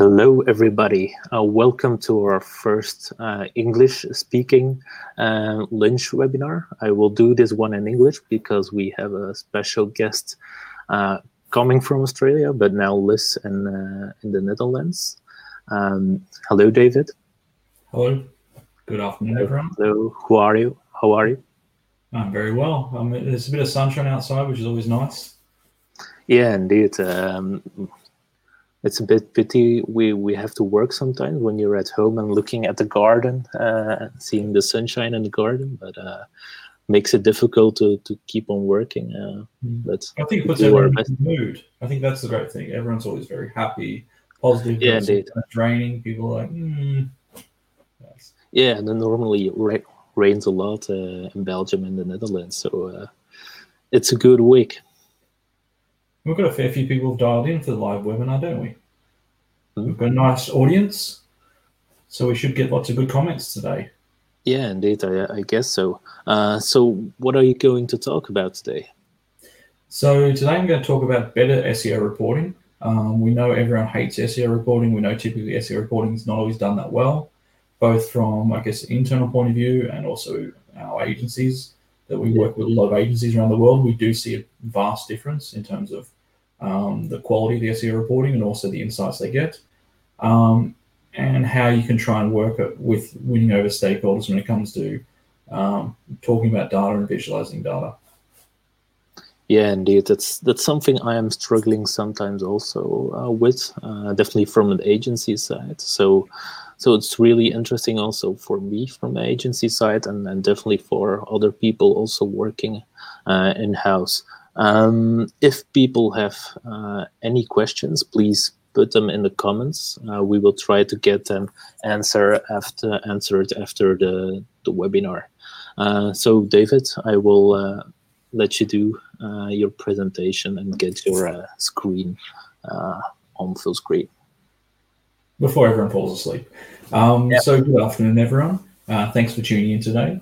Hello, everybody. Uh, welcome to our first uh, English speaking uh, lunch webinar. I will do this one in English because we have a special guest uh, coming from Australia, but now lives in, uh, in the Netherlands. Um, hello, David. Hello. Good afternoon, everyone. Hello. Who are you? How are you? I'm very well. Um, there's a bit of sunshine outside, which is always nice. Yeah, indeed. Um, it's a bit pity we we have to work sometimes when you're at home and looking at the garden uh, seeing the sunshine in the garden but uh, makes it difficult to, to keep on working uh, Mm. but I think it puts everyone in the mood. I think that's the great thing. Everyone's always very happy, positive. Yeah, it's indeed. kind of draining. People are like, mm. Yes. yeah and then normally it ra- rains a lot uh, in belgium and the netherlands so uh, it's a good week We've got a fair few people dialed in for the live webinar, don't we? Mhm. We've got a nice audience, so we should get lots of good comments today. yeah indeed i, I guess so uh, so what are you going to talk about today So today I'm going to talk about better SEO reporting. Um, we know everyone hates SEO reporting. We know typically SEO reporting is not always done that well, both from I guess internal point of view and also our agencies that we work with a lot of agencies around the world. We do see a vast difference in terms of um, the quality of the SEO reporting and also the insights they get, um, and how you can try and work with winning over stakeholders when it comes to um, talking about data and visualizing data. Yeah, indeed. That's that's something I am struggling sometimes also uh, with, uh, definitely from an agency side. So, so it's really interesting also for me from the agency side, and, and definitely for other people also working uh, in house. Um, if people have uh, any questions, please put them in the comments. Uh, we will try to get them answer after answered after the the webinar. Uh, so, David, I will uh, let you do uh, your presentation and get your uh, screen uh, on full screen. Before everyone falls asleep. Um, Yep. So, good afternoon, everyone. Uh, thanks for tuning in today.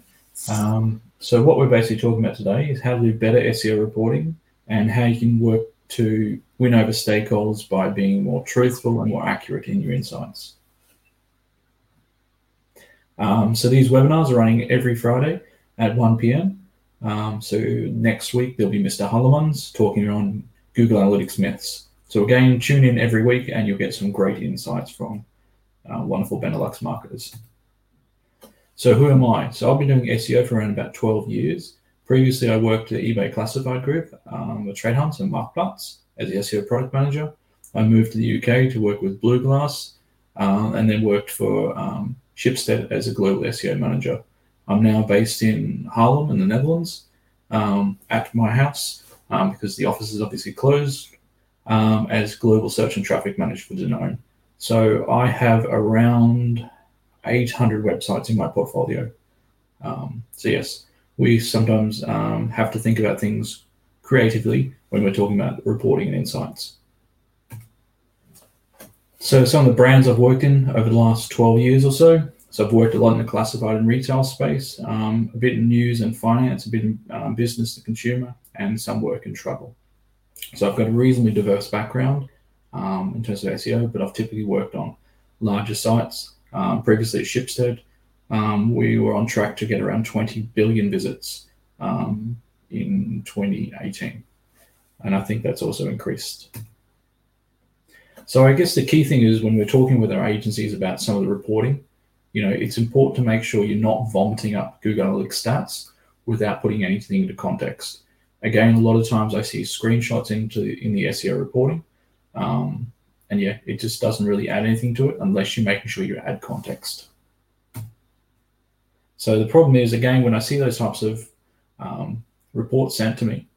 Um, so, what we're basically talking about today is how to do better SEO reporting and how you can work to win over stakeholders by being more truthful and more accurate in your insights. Um, so, these webinars are running every Friday at 1 p.m. Um, so, next week there'll be Mr. Hullemans talking on Google Analytics myths. So, again, tune in every week and you'll get some great insights from uh, wonderful Benelux marketers. So, who am I? So, I've been doing SEO for around about 12 years. Previously, I worked at eBay Classified Group, um, with Trade Hunt and Marktplaats as the SEO product manager. I moved to the UK to work with Blue Glass um, and then worked for um, Schibsted as a global SEO manager. I'm now based in Haarlem in the Netherlands um, at my house um, because the office is obviously closed um, as global search and traffic manager for Danone. So I have around 800 websites in my portfolio. Um, so yes, we sometimes um, have to think about things creatively when we're talking about reporting and insights. So some of the brands I've worked in over the last 12 years or so. So I've worked a lot in the classified and retail space, um, a bit in news and finance, a bit in um, business to consumer, and some work in travel. So I've got a reasonably diverse background um, in terms of SEO, but I've typically worked on larger sites. Um, previously at Schibsted, um, we were on track to get around 20 billion visits um, in 2018. And I think that's also increased. So I guess the key thing is when we're talking with our agencies about some of the reporting, you know, it's important to make sure you're not vomiting up Google Analytics stats without putting anything into context. Again, a lot of times I see screenshots into in the SEO reporting, um, and yeah, it just doesn't really add anything to it unless you're making sure you add context. So the problem is, again, when I see those types of um, reports sent to me,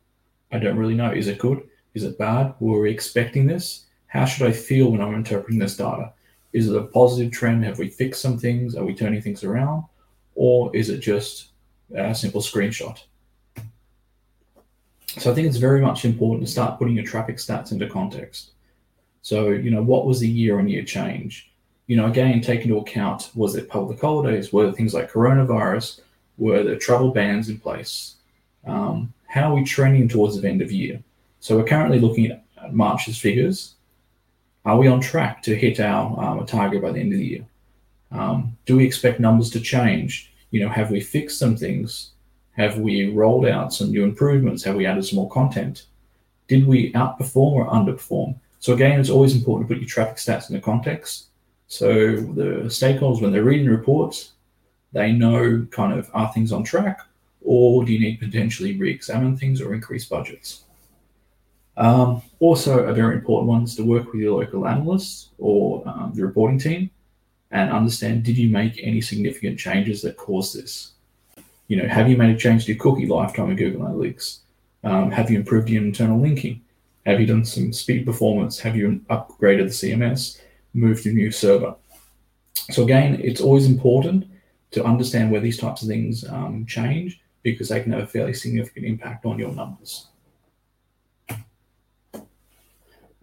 I don't really know. Is it good? Is it bad? Were we expecting this? How should I feel when I'm interpreting this data? Is it a positive trend? Have we fixed some things? Are we turning things around? Or is it just a simple screenshot? So I think it's very much important to start putting your traffic stats into context. So, you know, what was the year on year change? You know, again, take into account was it public holidays? Were there things like coronavirus? Were there travel bans in place? Um, how are we trending towards the end of year? So we're currently looking at March's figures. Are we on track to hit our um, target by the end of the year? Um, do we expect numbers to change? You know, have we fixed some things? Have we rolled out some new improvements? Have we added some more content? Did we outperform or underperform? So again, it's always important to put your traffic stats in the context. So the stakeholders, when they're reading reports, they know kind of are things on track, or do you need to potentially re-examine things or increase budgets? Um, also, a very important one is to work with your local analysts or um, the reporting team and understand did you make any significant changes that caused this? You know, have you made a change to your cookie lifetime in Google Analytics? Um, have you improved your internal linking? Have you done some speed performance? Have you upgraded the CMS? Moved to a new server? So again, it's always important to understand where these types of things um, change because they can have a fairly significant impact on your numbers.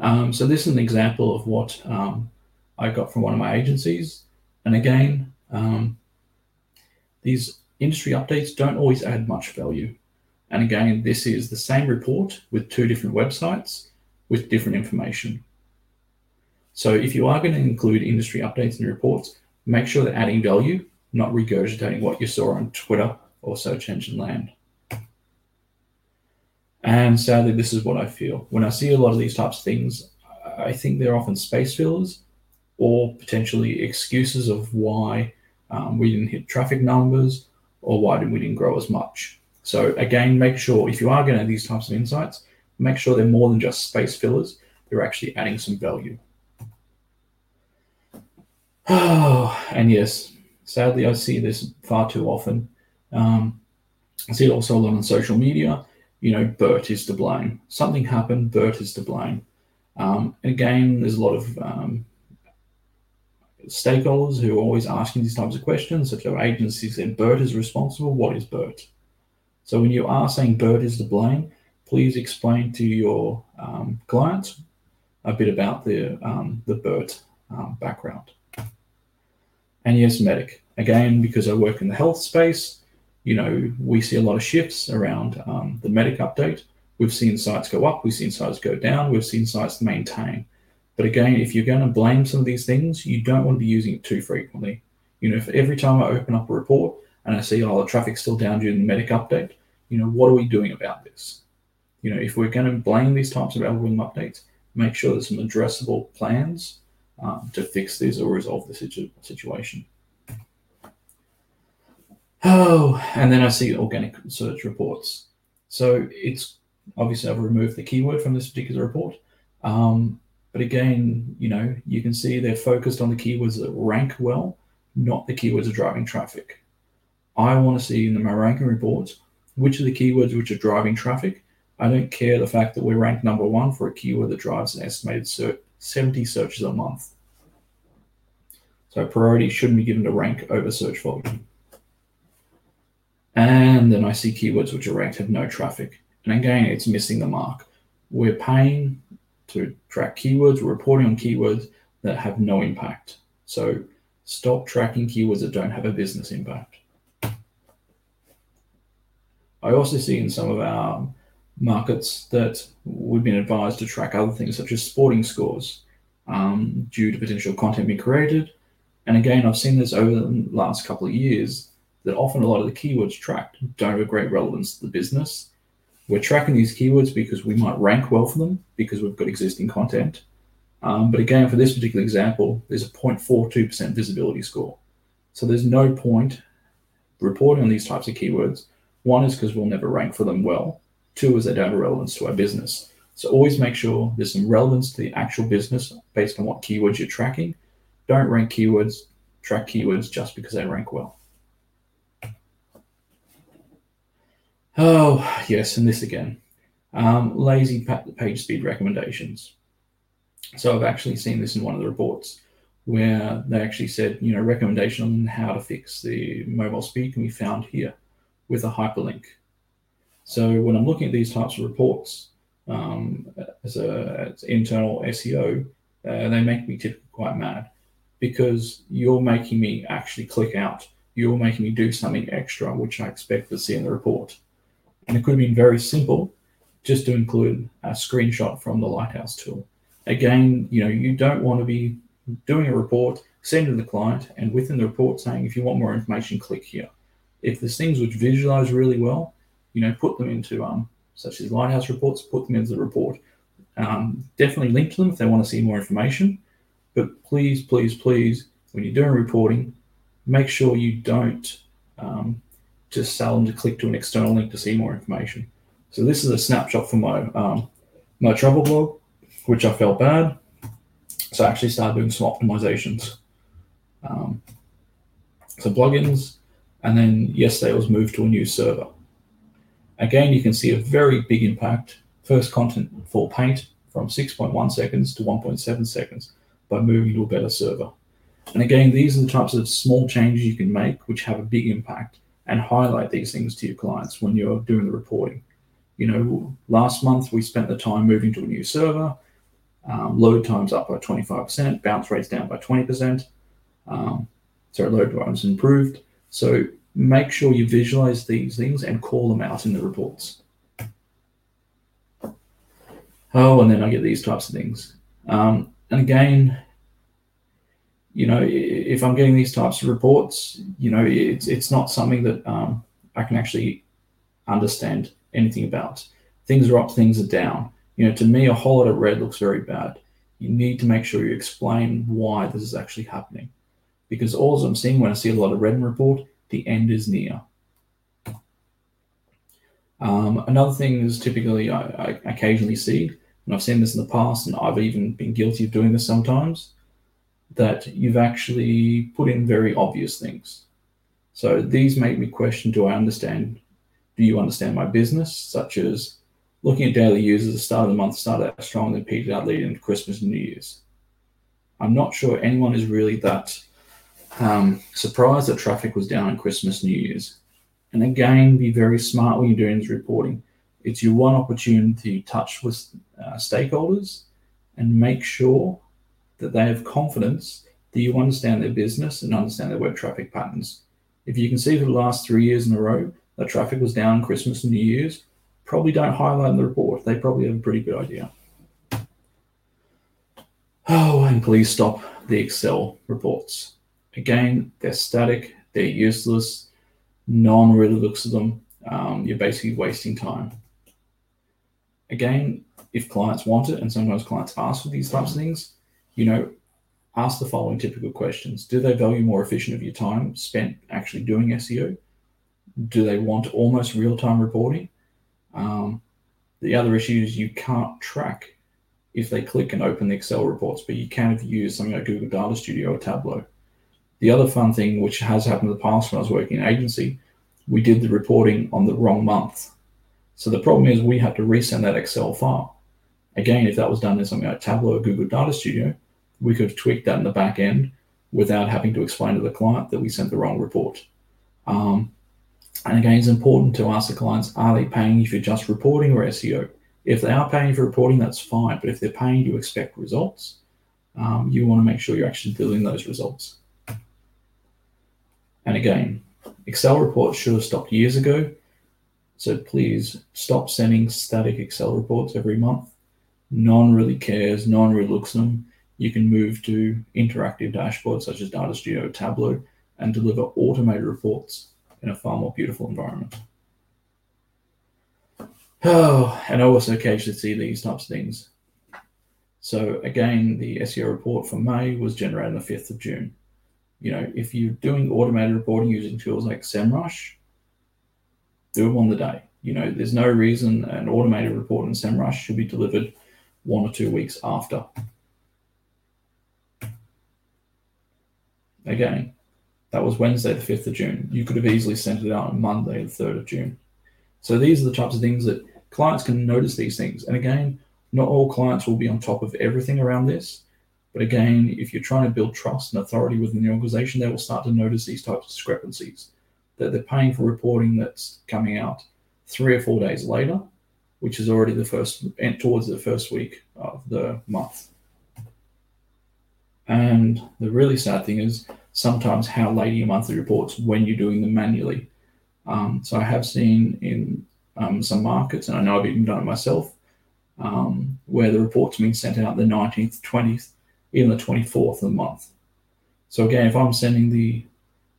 Um, so this is an example of what um, I got from one of my agencies. And again, um, these industry updates don't always add much value. And again, this is the same report with two different websites with different information. So if you are going to include industry updates in your reports, make sure they're adding value, not regurgitating what you saw on Twitter or search engine land. And sadly, this is what I feel. When I see a lot of these types of things, I think they're often space fillers or potentially excuses of why um, we didn't hit traffic numbers or why did we didn't grow as much. So again, make sure if you are getting these types of insights, make sure they're more than just space fillers. They're actually adding some value. Oh, and yes, sadly, I see this far too often. Um, I see it also a lot on social media. You know, BERT is to blame. Something happened, BERT is to blame. Um, again, there's a lot of um, stakeholders who are always asking these types of questions. If your agency said BERT is responsible, what is BERT? So when you are saying BERT is to blame, please explain to your um, clients a bit about the um, the BERT um, background. And yes, medic. Again, because I work in the health space, you know, we see a lot of shifts around um, the medic update. We've seen sites go up, we've seen sites go down, we've seen sites maintain. But again, if you're going to blame some of these things, you don't want to be using it too frequently. You know, if every time I open up a report and I see, oh, the traffic's still down due to the medic update, you know, what are we doing about this? You know, if we're going to blame these types of algorithm updates, make sure there's some addressable plans um, to fix this or resolve the situ- situation. Oh, and then I see organic search reports. So it's obviously I've removed the keyword from this particular report. Um, but again, you know, you can see they're focused on the keywords that rank well, not the keywords that are driving traffic. I want to see in my ranking reports which are the keywords which are driving traffic. I don't care the fact that we're ranked number one for a keyword that drives an estimated 70 searches a month. So priority shouldn't be given to rank over search volume. And then I see keywords which are ranked have no traffic. And again, it's missing the mark. We're paying to track keywords, we're reporting on keywords that have no impact. So stop tracking keywords that don't have a business impact. I also see in some of our markets that we've been advised to track other things such as sporting scores um, due to potential content being created. And again, I've seen this over the last couple of years that often a lot of the keywords tracked don't have great relevance to the business. We're tracking these keywords because we might rank well for them because we've got existing content. Um, but again, for this particular example, there's a 0.42% visibility score. So there's no point reporting on these types of keywords. One is because we'll never rank for them well. Two is they don't have relevance to our business. So always make sure there's some relevance to the actual business based on what keywords you're tracking. Don't rank keywords, track keywords just because they rank well. Oh, yes, and this again. Um, lazy page speed recommendations. So I've actually seen this in one of the reports where they actually said, you know, recommendation on how to fix the mobile speed can be found here with a hyperlink. So when I'm looking at these types of reports um, as a as internal SEO, uh, they make me typically quite mad because you're making me actually click out. You're making me do something extra, which I expect to see in the report. And it could have been very simple just to include a screenshot from the Lighthouse tool. again, you know, you don't want to be doing a report, sending to the client, and within the report saying, if you want more information, click here. If there's things which visualize really well, you know, put them into um, such as Lighthouse reports, put them into the report. Um, definitely link to them if they want to see more information. But please, please, please, when you're doing reporting, make sure you don't um, just tell them to click to an external link to see more information. So this is a snapshot from my um, my travel blog, which I felt bad. So I actually started doing some optimizations. Um, some plugins, and then yesterday it was moved to a new server. Again, you can see a very big impact. First content for Paint from 6.1 seconds to 1.7 seconds by moving to a better server. And again, these are the types of small changes you can make which have a big impact and highlight these things to your clients when you're doing the reporting. You know, last month we spent the time moving to a new server, um, load times up by 25%, bounce rates down by 20%. Um, so load times improved. So make sure you visualize these things and call them out in the reports. Oh, and then I get these types of things. Um, and again, you know, if I'm getting these types of reports, you know, it's it's not something that um, I can actually understand anything about. Things are up, things are down. You know, to me, a whole lot of red looks very bad. You need to make sure you explain why this is actually happening, because all I'm seeing when I see a lot of red in report, the end is near. Um, another thing is typically I, I occasionally see, and I've seen this in the past, and I've even been guilty of doing this sometimes that you've actually put in very obvious things. So these make me question do I understand? Do you understand my business? Such as looking at daily users the start of the month started out strong, and peaked out leading into Christmas and New Year's. I'm not sure anyone is really that um, surprised that traffic was down on Christmas, New Year's. And again, be very smart when you're doing this reporting. It's your one opportunity to touch with uh, stakeholders and make sure that they have confidence that you understand their business and understand their web traffic patterns. If you can see for the last three years in a row that traffic was down Christmas and New Year's, probably don't highlight in the report. They probably have a pretty good idea. Oh, and please stop the Excel reports. Again, they're static, they're useless, no one really looks at them. Um, you're basically wasting time. Again, if clients want it, and sometimes clients ask for these types of things, you know, ask the following typical questions. Do they value more efficient of your time spent actually doing SEO? Do they want almost real time reporting? Um, the other issue is you can't track if they click and open the Excel reports, but you can if you use something like Google Data Studio or Tableau. The other fun thing, which has happened in the past when I was working in agency, we did the reporting on the wrong month. So the problem is we had to resend that Excel file. Again, if that was done in something like Tableau or Google Data Studio, we could tweaked that in the back end without having to explain to the client that we sent the wrong report. Um, and again, it's important to ask the clients, are they paying you for just reporting or SEO? If they are paying for reporting, that's fine. But if they're paying you expect results, um, you want to make sure you're actually delivering those results. And again, Excel reports should have stopped years ago. So please stop sending static Excel reports every month. No one really cares. No one really looks at them you can move to interactive dashboards such as Data Studio Tableau and deliver automated reports in a far more beautiful environment. Oh, and I also occasionally see these types of things. So again, the SEO report for May was generated on the 5th of June. You know, if you're doing automated reporting using tools like SEMrush, do them on the day. You know, there's no reason an automated report in SEMrush should be delivered one or two weeks after Again, that was Wednesday, the 5th of June. You could have easily sent it out on Monday, the 3rd of June. So these are the types of things that clients can notice these things. And again, not all clients will be on top of everything around this. But again, if you're trying to build trust and authority within the organization, they will start to notice these types of discrepancies. That they're paying for reporting that's coming out three or four days later, which is already the first and towards the first week of the month. And the really sad thing is sometimes how late your monthly reports when you're doing them manually. Um, so I have seen in um, some markets, and I know I've even done it myself, um, where the report's been sent out the 19th, 20th, even the 24th of the month. So again, if I'm sending the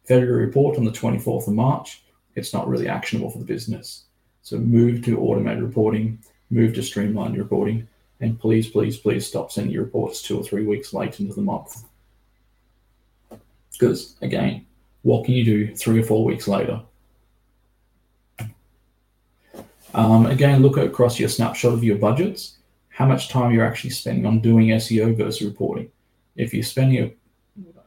February report on the 24th of March, it's not really actionable for the business. So move to automated reporting, move to streamlined reporting, and please, please, please stop sending your reports two or three weeks late into the month. Because again, what can you do three or four weeks later? Um, again, look across your snapshot of your budgets, how much time you're actually spending on doing SEO versus reporting. If you're spending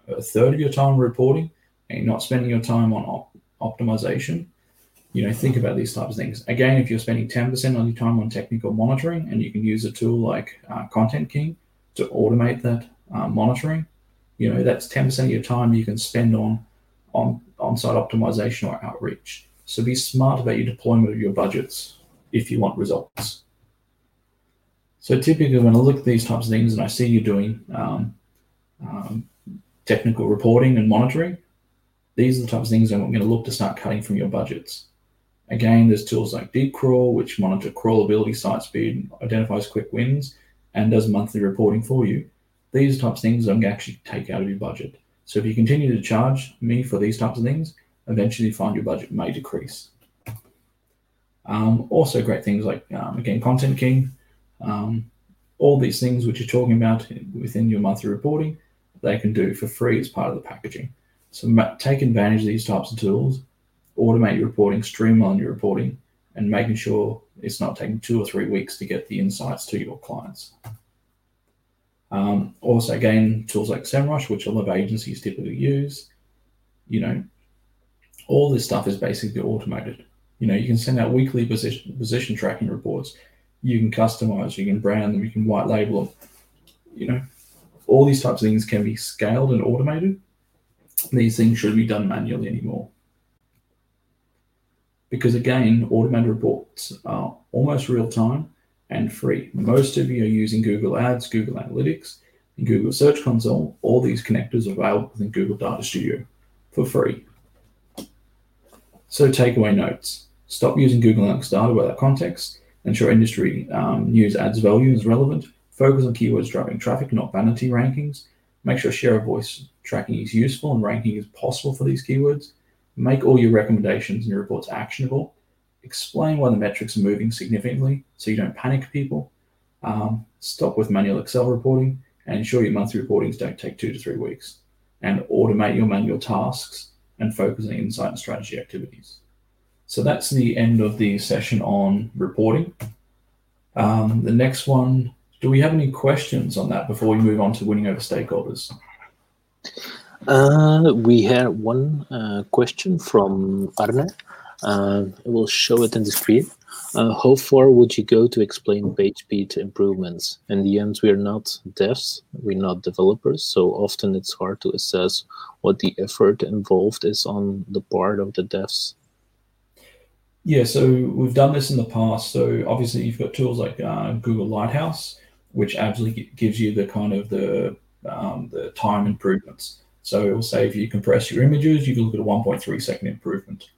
a, a third of your time reporting and you're not spending your time on op- optimization, you know, think about these types of things. Again, if you're spending 10% of your time on technical monitoring and you can use a tool like uh, ContentKing to automate that uh, monitoring, you know, that's 10% of your time you can spend on on on-site optimization or outreach. So be smart about your deployment of your budgets if you want results. So typically, when I look at these types of things and I see you doing um, um, technical reporting and monitoring, these are the types of things I'm going to look to start cutting from your budgets. Again, there's tools like DeepCrawl, which monitor crawlability, site speed, identifies quick wins, and does monthly reporting for you. These types of things I'm going to actually take out of your budget. So if you continue to charge me for these types of things, eventually you find your budget may decrease. Um, also, great things like, um, again, ContentKing, um, all these things which you're talking about within your monthly reporting, they can do for free as part of the packaging. So take advantage of these types of tools, automate your reporting, streamline your reporting, and making sure it's not taking two or three weeks to get the insights to your clients. Um, also, again, tools like SEMrush, which a lot of agencies typically use, you know, all this stuff is basically automated. You know, you can send out weekly position, position tracking reports. You can customize, you can brand them, you can white label them. You know, all these types of things can be scaled and automated. These things should be done manually anymore. Because again, automated reports are almost real time and free. Most of you are using Google Ads, Google Analytics, and Google Search Console. All these connectors are available within Google Data Studio for free. So takeaway notes. Stop using Google Analytics data without context. Ensure industry um, news adds value is relevant. Focus on keywords driving traffic, not vanity rankings. Make sure share of voice tracking is useful and ranking is possible for these keywords. Make all your recommendations and your reports actionable. Explain why the metrics are moving significantly so you don't panic people. Um, stop with manual Excel reporting and ensure your monthly reportings don't take two to three weeks. And automate your manual tasks and focus on insight and strategy activities. So that's the end of the session on reporting. Um, the next one, do we have any questions on that before we move on to winning over stakeholders? Uh, we had one uh, question from Arne. Uh, I will show it in the screen. Uh, how far would you go to explain page speed improvements? In the end, we're not devs, we're not developers, so often it's hard to assess what the effort involved is on the part of the devs. Yeah, so we've done this in the past. So obviously, you've got tools like uh, Google Lighthouse, which absolutely gives you the kind of the um, the time improvements. So it will say if you compress your images, you can look at a 1.3 second improvement.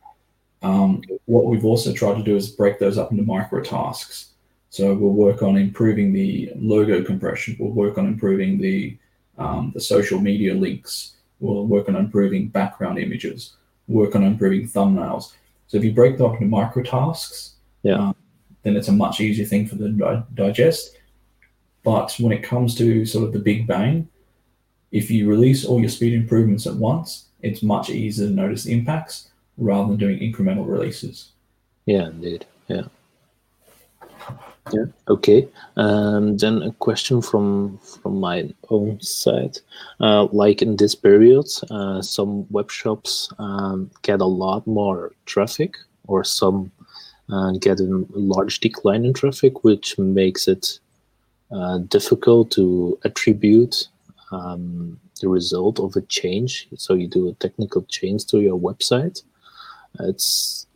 Um, what we've also tried to do is break those up into micro tasks. So we'll work on improving the logo compression. We'll work on improving the um, the social media links. We'll work on improving background images. Work on improving thumbnails. So if you break them up into micro tasks, yeah, um, then it's a much easier thing for them to digest. But when it comes to sort of the big bang, if you release all your speed improvements at once, it's much easier to notice the impacts rather than doing incremental releases. Yeah, indeed. Yeah. Yeah. Okay. Um, then a question from from my own side. Uh, like in this period, uh, some web shops um, get a lot more traffic, or some uh, get a large decline in traffic, which makes it uh, difficult to attribute um, the result of a change. So you do a technical change to your website. It's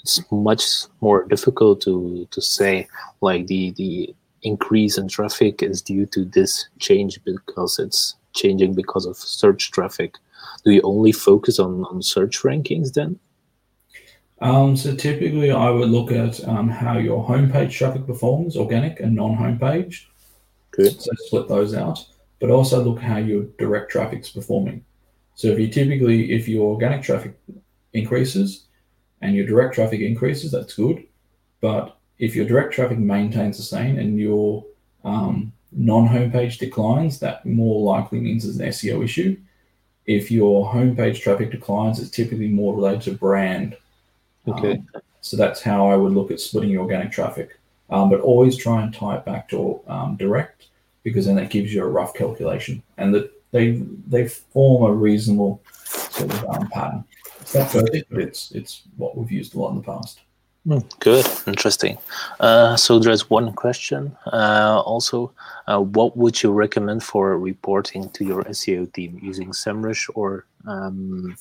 it's much more difficult to to say like the the increase in traffic is due to this change because it's changing because of search traffic. Do you only focus on on search rankings then? Um, so typically i would look at um, how your homepage traffic performs organic and non-homepage Good. So split those out, but also look how your direct traffic's performing. So if you typically, if your organic traffic increases and your direct traffic increases, that's good. But if your direct traffic maintains the same and your um, non-homepage declines, that more likely means it's an SEO issue. If your homepage traffic declines, it's typically more related to brand. Okay. Um, so that's how I would look at splitting your organic traffic. Um, but always try and tie it back to um, direct because then that gives you a rough calculation and that they they form a reasonable sort of um, pattern. It's not perfect, but it's it's what we've used a lot in the past. Hmm, good, interesting. Uh, so there's one question. Uh, also, uh, what would you recommend for reporting to your SEO team using SEMrush or um,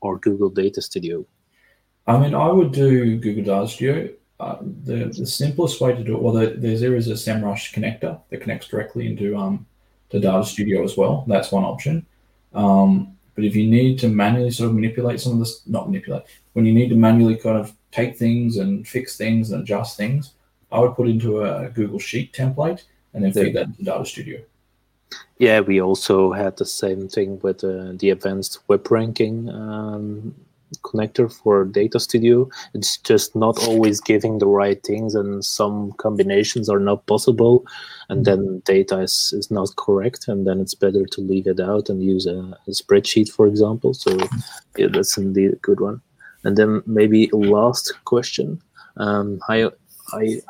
or Google Data Studio? I mean, I would do Google Data Studio. Uh, the, the simplest way to do it, well, there, there is a SEMrush connector that connects directly into um, the Data Studio as well. That's one option. Um, but if you need to manually sort of manipulate some of this, not manipulate, when you need to manually kind of take things and fix things and adjust things, I would put into a Google Sheet template and then feed that into Data Studio. Yeah, we also had the same thing with uh, the advanced web ranking um, connector for Data Studio. It's just not always giving the right things, and some combinations are not possible, and mm-hmm. then data is, is not correct, and then it's better to leave it out and use a, a spreadsheet, for example. So, yeah, that's indeed a good one. And then maybe last question. Um, I, I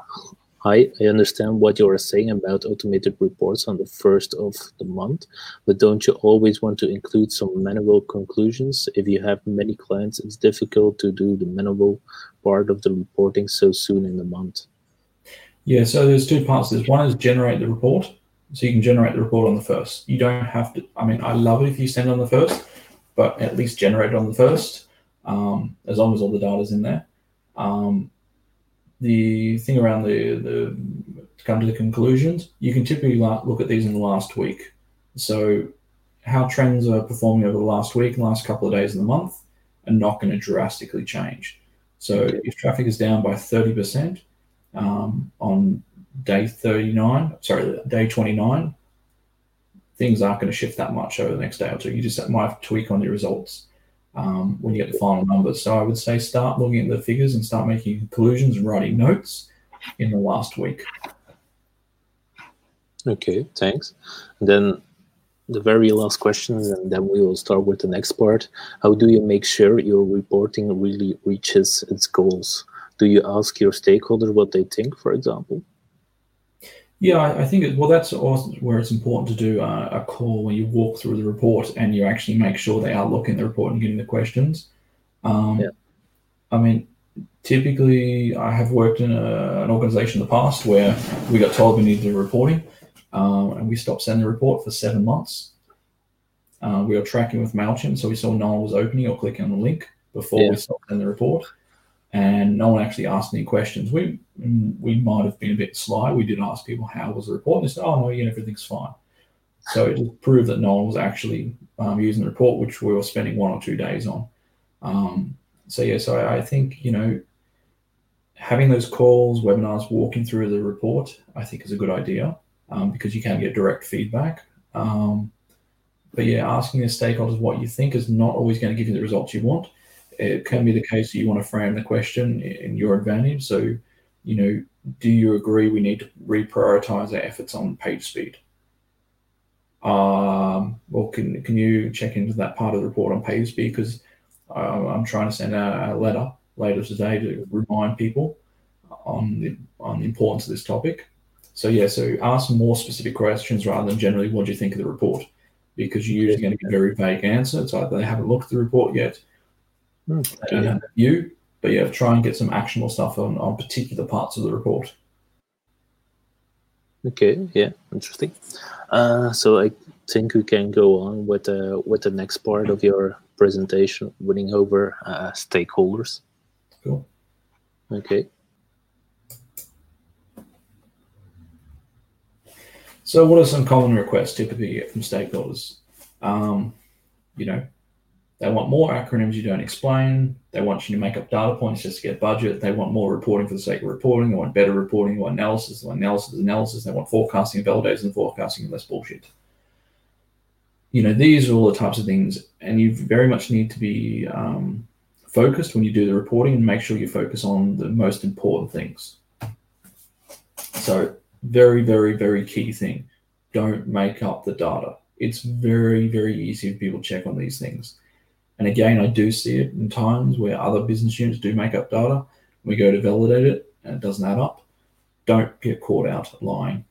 I, I understand what you are saying about automated reports on the first of the month, but don't you always want to include some manual conclusions? If you have many clients, it's difficult to do the manual part of the reporting so soon in the month. Yeah, so there's two parts. There's one is generate the report. So you can generate the report on the first. You don't have to, I mean, I love it if you send on the first, but at least generate it on the first, um, as long as all the data is in there. Um, the thing around the, the to come to the conclusions, you can typically look at these in the last week. So how trends are performing over the last week last couple of days of the month are not going to drastically change. So if traffic is down by 30% um, on day 39, sorry, day 29, things aren't going to shift that much over the next day or two. You just might tweak on your results um, when you get the final numbers. So I would say start looking at the figures and start making conclusions and writing notes in the last week. Okay, thanks. And then the very last questions, and then we will start with the next part. How do you make sure your reporting really reaches its goals? Do you ask your stakeholders what they think, for example? Yeah, I, think it, well, that's also where it's important to do a, a, call when you walk through the report and you actually make sure they are looking at the report and getting the questions. Um, yeah. I mean, typically, I have worked in a, an organization in the past where we got told we needed reporting, um, and we stopped sending the report for seven months. Uh, we were tracking with Mailchimp, so we saw no one was opening or clicking on the link before yeah. we stopped sending the report and no one actually asked any questions. We we might have been a bit sly. We did ask people how was the report, and they said, "Oh no, everything's fine." So it proved that no one was actually um, using the report, which we were spending one or two days on. Um, so yeah, so I, I, think you know having those calls, webinars, walking through the report, I think is a good idea um, because you can get direct feedback. Um, but yeah, asking the stakeholders what you think is not always going to give you the results you want it can be the case that you want to frame the question in your advantage. So, you know, do you agree we need to reprioritize our efforts on page speed? Um, well, can can you check into that part of the report on page speed because uh, I'm trying to send out a letter later today to remind people on the on the importance of this topic. So yeah, so ask more specific questions rather than generally what do you think of the report, because you're usually going to get a very vague answer. It's either they haven't looked at the report yet, Mm, I don't have view, but yeah, try and get some actionable stuff on, on particular parts of the report. Okay, yeah, interesting. Uh, so I think we can go on with uh, with the next part of your presentation, winning over uh, stakeholders. Cool. Okay. So, what are some common requests typically get from stakeholders? Um, you know, They want more acronyms you don't explain. They want you to make up data points just to get budget. They want more reporting for the sake of reporting. They want better reporting. They want analysis. They want analysis, analysis. They want forecasting and validation and forecasting and less bullshit. You know, these are all the types of things, and you very much need to be um, focused when you do the reporting and make sure you focus on the most important things. So, very, very, very key thing don't make up the data. It's very, very easy for people to check on these things. And again, I do see it in times where other business units do make up data. We go to validate it and it doesn't add up. Don't get caught out lying.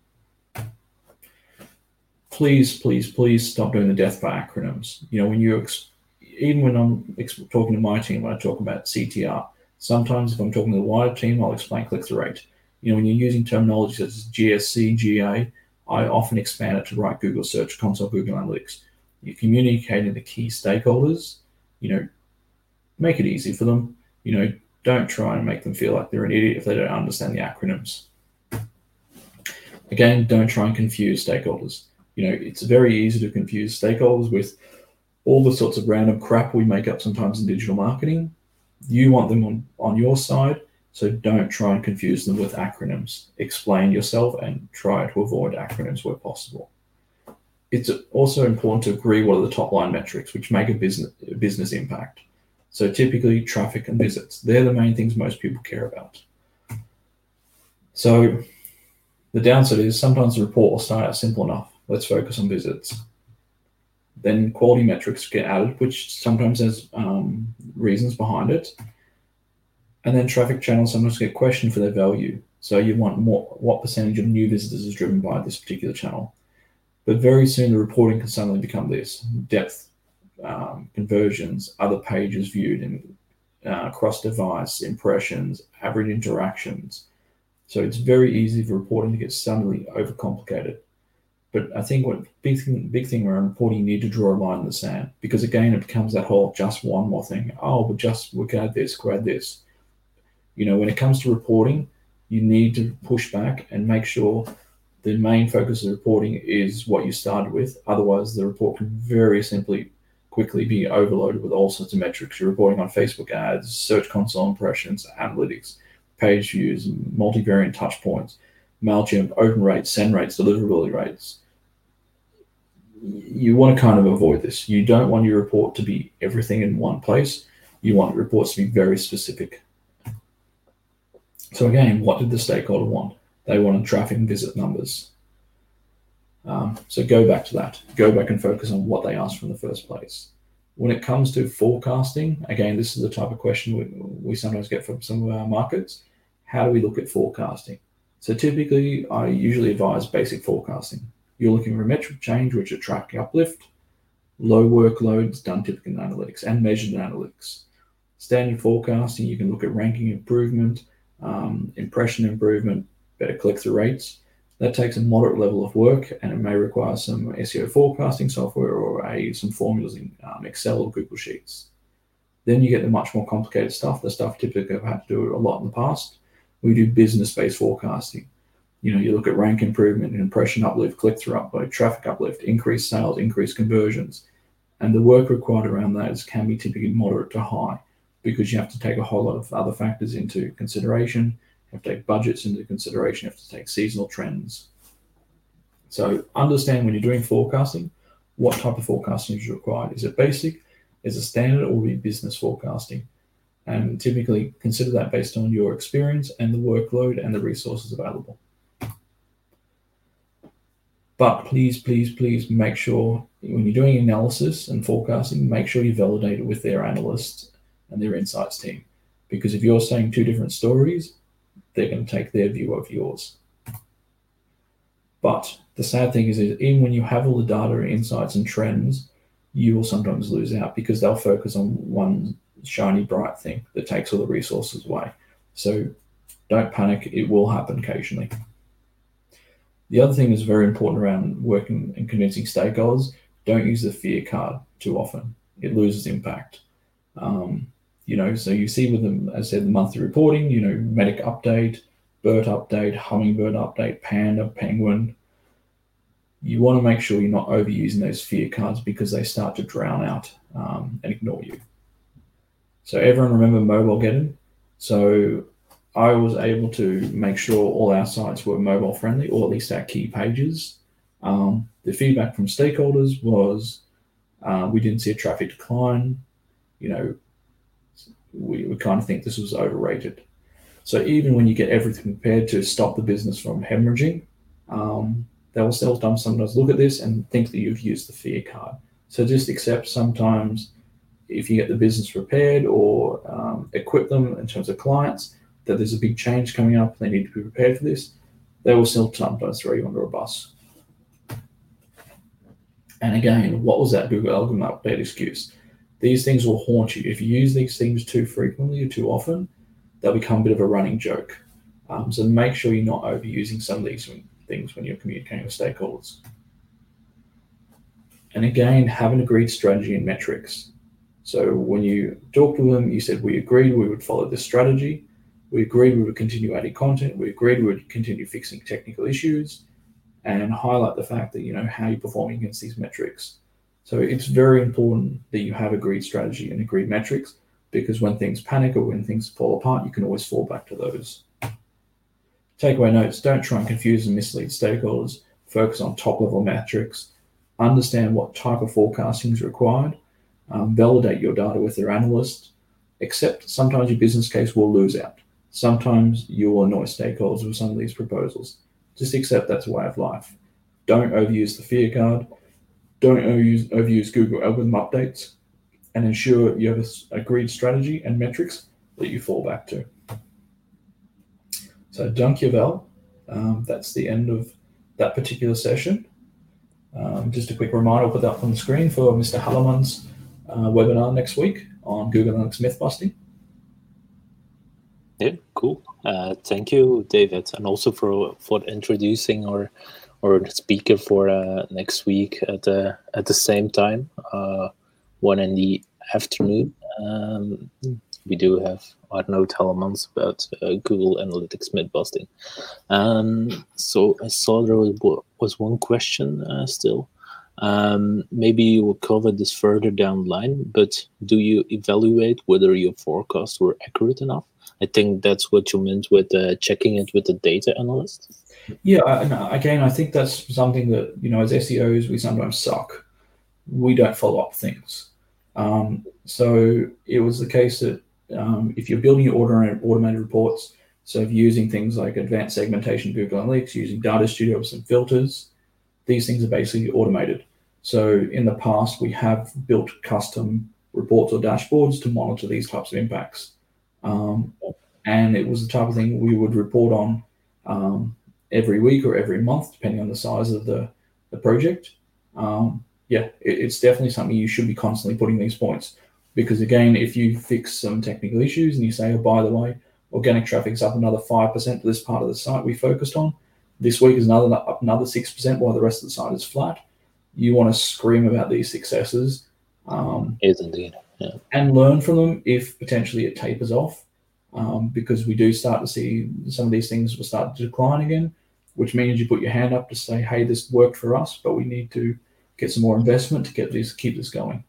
Please, please, please stop doing the death by acronyms. You know, when you, even when I'm talking to my team, when I talk about CTR, sometimes if I'm talking to the wider team, I'll explain click through rate. You know, when you're using terminology such as GSC, GA, I often expand it to write Google Search Console, Google Analytics. You're communicating the key stakeholders you know, make it easy for them. You know, don't try and make them feel like they're an idiot if they don't understand the acronyms. Again, don't try and confuse stakeholders. You know, it's very easy to confuse stakeholders with all the sorts of random crap we make up sometimes in digital marketing. You want them on, on your side, so don't try and confuse them with acronyms. Explain yourself and try to avoid acronyms where possible it's also important to agree what are the top line metrics which make a business business impact. So typically traffic and visits. They're the main things most people care about. So the downside is sometimes the report will start out simple enough. Let's focus on visits. Then quality metrics get added, which sometimes has um, reasons behind it. And then traffic channels sometimes get questioned for their value. So you want more what percentage of new visitors is driven by this particular channel. But very soon the reporting can suddenly become this depth, um, conversions, other pages viewed, and uh, cross device impressions, average interactions. So it's very easy for reporting to get suddenly overcomplicated. But I think what big thing, big thing around reporting, you need to draw a line in the sand because again, it becomes that whole just one more thing. Oh, but just we can add this, we add this. You know, when it comes to reporting, you need to push back and make sure the main focus of reporting is what you started with. Otherwise, the report can very simply quickly be overloaded with all sorts of metrics. You're reporting on Facebook ads, search console impressions, analytics, page views, multivariate touch points, MailChimp, open rates, send rates, deliverability rates. You want to kind of avoid this. You don't want your report to be everything in one place. You want reports to be very specific. So again, what did the stakeholder want? They wanted traffic and visit numbers. Um, so go back to that. Go back and focus on what they asked from the first place. When it comes to forecasting, again, this is the type of question we, we sometimes get from some of our markets. How do we look at forecasting? So typically, I usually advise basic forecasting. You're looking for metric change, which are traffic uplift, low workloads done typically in analytics, and measured in analytics. Standard forecasting, you can look at ranking improvement, um, impression improvement, better click-through rates. That takes a moderate level of work and it may require some SEO forecasting software or a, some formulas in um, Excel or Google Sheets. Then you get the much more complicated stuff, the stuff typically I've had to do a lot in the past. We do business-based forecasting. You know, you look at rank improvement, impression uplift, click-through uplift, traffic uplift, increased sales, increased conversions. And the work required around that is, can be typically moderate to high because you have to take a whole lot of other factors into consideration you have to take budgets into consideration. You have to take seasonal trends. So understand when you're doing forecasting, what type of forecasting is required. Is it basic? Is it standard or be business forecasting? And typically consider that based on your experience and the workload and the resources available. But please, please, please make sure when you're doing analysis and forecasting, make sure you validate it with their analysts and their insights team. Because if you're saying two different stories, they're going to take their view of yours. But the sad thing is, is even when you have all the data, insights, and trends, you will sometimes lose out because they'll focus on one shiny, bright thing that takes all the resources away. So don't panic, it will happen occasionally. The other thing that's very important around working and convincing stakeholders don't use the fear card too often, it loses impact. Um, you know, so you see with them, as I said, the monthly reporting, you know, medic update, BERT update, hummingbird update, panda, penguin. you want to make sure you're not overusing those fear cards because they start to drown out um, and ignore you. So everyone remember Mobilegeddon. So I was able to make sure all our sites were mobile friendly, or at least our key pages. Um, the feedback from stakeholders was uh, we didn't see a traffic decline. You know, we, we kind of think this was overrated. So even when you get everything prepared to stop the business from hemorrhaging, um, they will still sometimes look at this and think that you've used the fear card. So just accept sometimes if you get the business prepared or um, equip them in terms of clients that there's a big change coming up, and they need to be prepared for this. They will still sometimes throw you under a bus. And again, what was that Google algorithm update excuse? These things will haunt you. If you use these things too frequently or too often, they'll become a bit of a running joke. Um, so make sure you're not overusing some of these things when you're communicating with stakeholders. And again, have an agreed strategy and metrics. So when you talk to them, you said we agreed we would follow this strategy. We agreed we would continue adding content. We agreed we would continue fixing technical issues and highlight the fact that you know how you're performing against these metrics. So it's very important that you have agreed strategy and agreed metrics because when things panic or when things fall apart, you can always fall back to those. Takeaway notes don't try and confuse and mislead stakeholders. Focus on top level metrics. Understand what type of forecasting is required. Um, validate your data with your analyst. Accept sometimes your business case will lose out. Sometimes you will annoy stakeholders with some of these proposals. Just accept that's a way of life. Don't overuse the fear card. Don't overuse, overuse Google algorithm updates. And ensure you have a agreed strategy and metrics that you fall back to. So, dankjewel. Um, that's the end of that particular session. Um, just a quick reminder, I'll put that up on the screen for Mr. Halleman's uh, webinar next week on Google Analytics myth busting. Yeah, cool. Uh, thank you, David, and also for for introducing our our speaker for uh, next week at the at the same time, uh, one in the afternoon. Um, we do have Arno Tellemans about uh, Google Analytics mid busting. Um, so I saw there was, was one question uh, still. Um, maybe you will cover this further down the line, but do you evaluate whether your forecasts were accurate enough? I think that's what you meant with uh, checking it with the data analyst. Yeah, and again, I think that's something that you know, as SEOs, we sometimes suck. We don't follow up things. Um, so it was the case that um, if you're building your order automated reports, so using things like advanced segmentation, Google Analytics, using Data Studio with some filters, these things are basically automated. So in the past, we have built custom reports or dashboards to monitor these types of impacts. Um, and it was the type of thing we would report on um, every week or every month, depending on the size of the, the project. Um, yeah, it, it's definitely something you should be constantly putting these points. Because again, if you fix some technical issues and you say, oh, by the way, organic traffic's up another 5% to this part of the site we focused on, this week is another up another 6% while the rest of the site is flat. You want to scream about these successes. Um, is indeed. Yeah. And learn from them if potentially it tapers off. Um, because we do start to see some of these things will start to decline again, which means you put your hand up to say, hey, this worked for us, but we need to get some more investment to get this keep this going.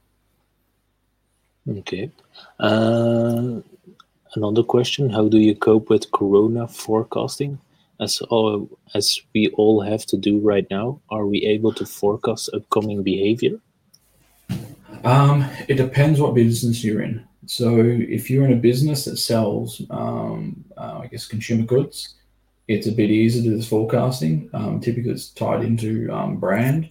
Okay. Uh, another question: How do you cope with Corona forecasting? As all, as we all have to do right now, are we able to forecast upcoming behavior? Um, it depends what business you're in. So, if you're in a business that sells, um, uh, I guess, consumer goods, it's a bit easier to do this forecasting. Um, typically, it's tied into um, brand.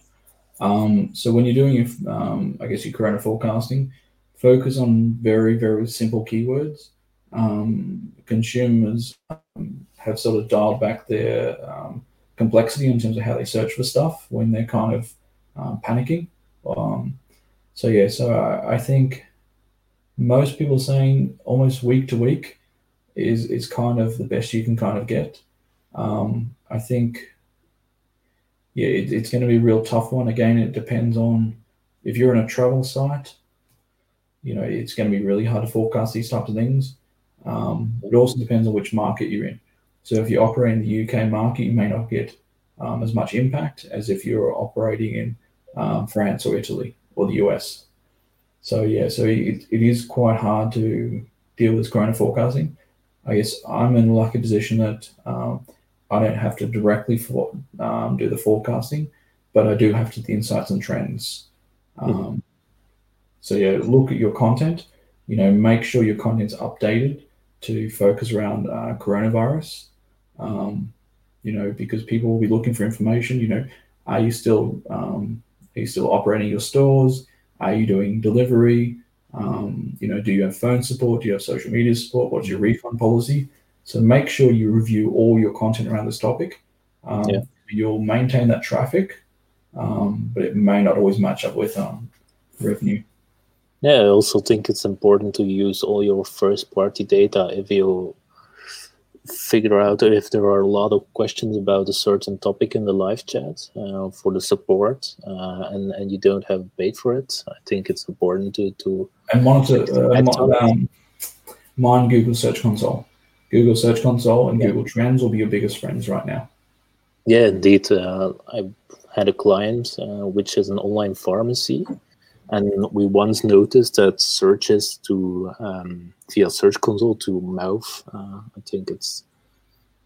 Um, so, when you're doing, um, I guess, your Corona forecasting, focus on very, very simple keywords. Um, consumers um, have sort of dialed back their complexity in terms of how they search for stuff when they're kind of panicking. Um, so, yeah, so I, I, think most people saying almost week to week is, is kind of the best you can kind of get. Um, I think, yeah, it, it's going to be a real tough one. Again, it depends on if you're in a travel site you know, it's going to be really hard to forecast these types of things. Um, it also depends on which market you're in. So if you operate in the UK market, you may not get um, as much impact as if you're operating in um, France or Italy or the US. So yeah, so it, it is quite hard to deal with corona forecasting. I guess I'm in a lucky position that um, I don't have to directly for, um, do the forecasting, but I do have to the insights and trends. Mm-hmm. So yeah, look at your content. You know, make sure your content's updated to focus around uh, coronavirus. Um, you know, because people will be looking for information. You know, are you still um, are you still operating your stores? Are you doing delivery? Um, you know, do you have phone support? Do you have social media support? What's your refund policy? So make sure you review all your content around this topic. Um, yeah. You'll maintain that traffic, um, but it may not always match up with um, revenue. Yeah, I also think it's important to use all your first party data if you figure out if there are a lot of questions about a certain topic in the live chat uh, for the support uh, and, and you don't have paid for it. I think it's important to, to and monitor uh, um, mine Google Search Console. Google Search Console and yeah. Google Trends will be your biggest friends right now. Yeah, indeed. Uh, I had a client uh, which is an online pharmacy and we once noticed that searches to um, via Search Console to mouth, uh, I think it's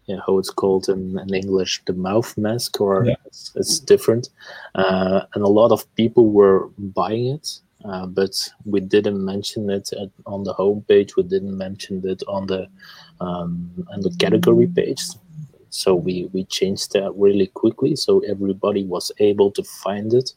yeah, how it's called in, in English, the mouth mask, or yeah. it's, it's, different. Uh, and a lot of people were buying it, uh, but we didn't mention it at, on the homepage. We didn't mention it on the um, on the category page. So we, we changed that really quickly so everybody was able to find it.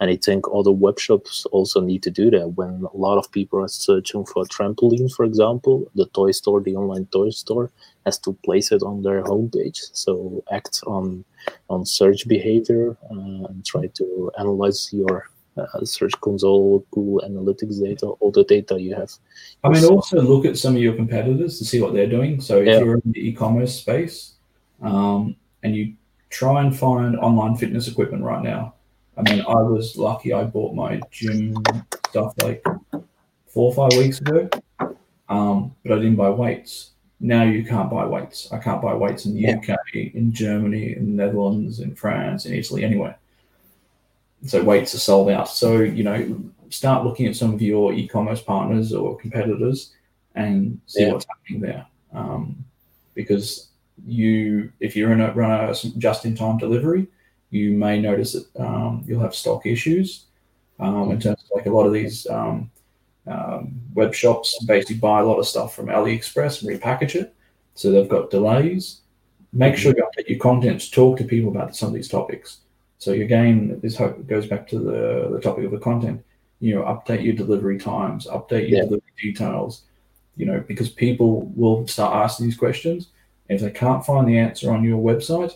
And I think other web shops also need to do that. When a lot of people are searching for a trampoline, for example, the toy store, the online toy store, has to place it on their homepage. So act on on search behavior uh, and try to analyze your uh, search console, Google Analytics data, all the data you have. I mean, also look at some of your competitors to see what they're doing. So if yeah. you're in the e-commerce space, um, and you try and find online fitness equipment right now. I mean, I was lucky I bought my gym stuff like four or five weeks ago, um, but I didn't buy weights. Now you can't buy weights. I can't buy weights in the yeah. UK, in Germany, in the Netherlands, in France, in Italy, anywhere. So weights are sold out. So, you know, start looking at some of your e-commerce partners or competitors and see yeah. what's happening there. Um, because you if you're in a run a just-in-time delivery, you may notice that um, you'll have stock issues. Um, in terms of like a lot of these um, um, web shops, basically buy a lot of stuff from AliExpress and repackage it, so they've got delays. Make sure you update your content to talk to people about some of these topics. So again, this goes back to the, the topic of the content. You know, update your delivery times, update your yeah. delivery details. You know, because people will start asking these questions if they can't find the answer on your website,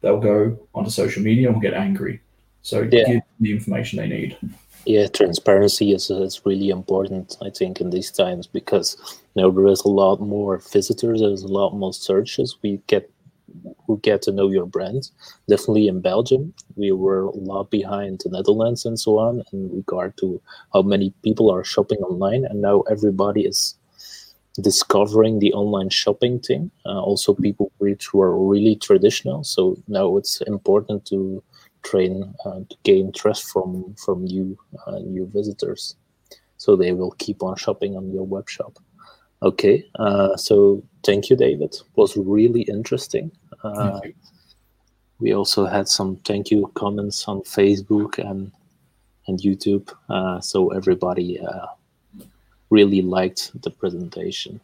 they'll go onto social media and get angry. So yeah. give the information they need. Yeah, transparency is, is really important, I think, in these times because you know there is a lot more visitors, there's a lot more searches. We get who get to know your brand. Definitely in Belgium, we were a lot behind the Netherlands and so on in regard to how many people are shopping online, and now everybody is discovering the online shopping thing. Uh, also, people which were really traditional. So now it's important to train uh, to gain trust from from new uh, new visitors, so they will keep on shopping on your web shop. Okay, uh, so thank you, David. It was really interesting. Uh, we also had some thank you comments on Facebook and and YouTube. Uh, so everybody really liked the presentation.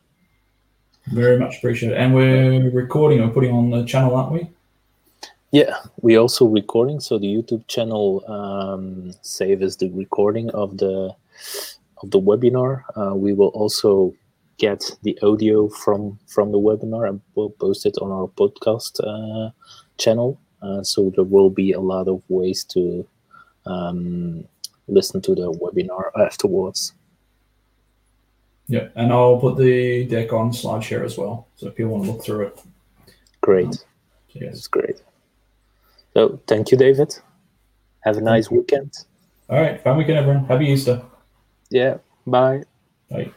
Very much appreciated. And we're recording or putting on the channel, aren't we? Yeah, we also recording. So the YouTube channel um, saves the recording of the of the webinar. Uh, we will also get the audio from from the webinar and we'll post it on our podcast uh, channel. Uh, so there will be a lot of ways to um, listen to the webinar afterwards. Yeah, and I'll put the deck on SlideShare as well, so if you want to look through it. Great. Um, yes, it's great. So thank you, David. Have a nice weekend. All right, fine weekend, everyone. Happy Easter. Yeah. Bye. Bye.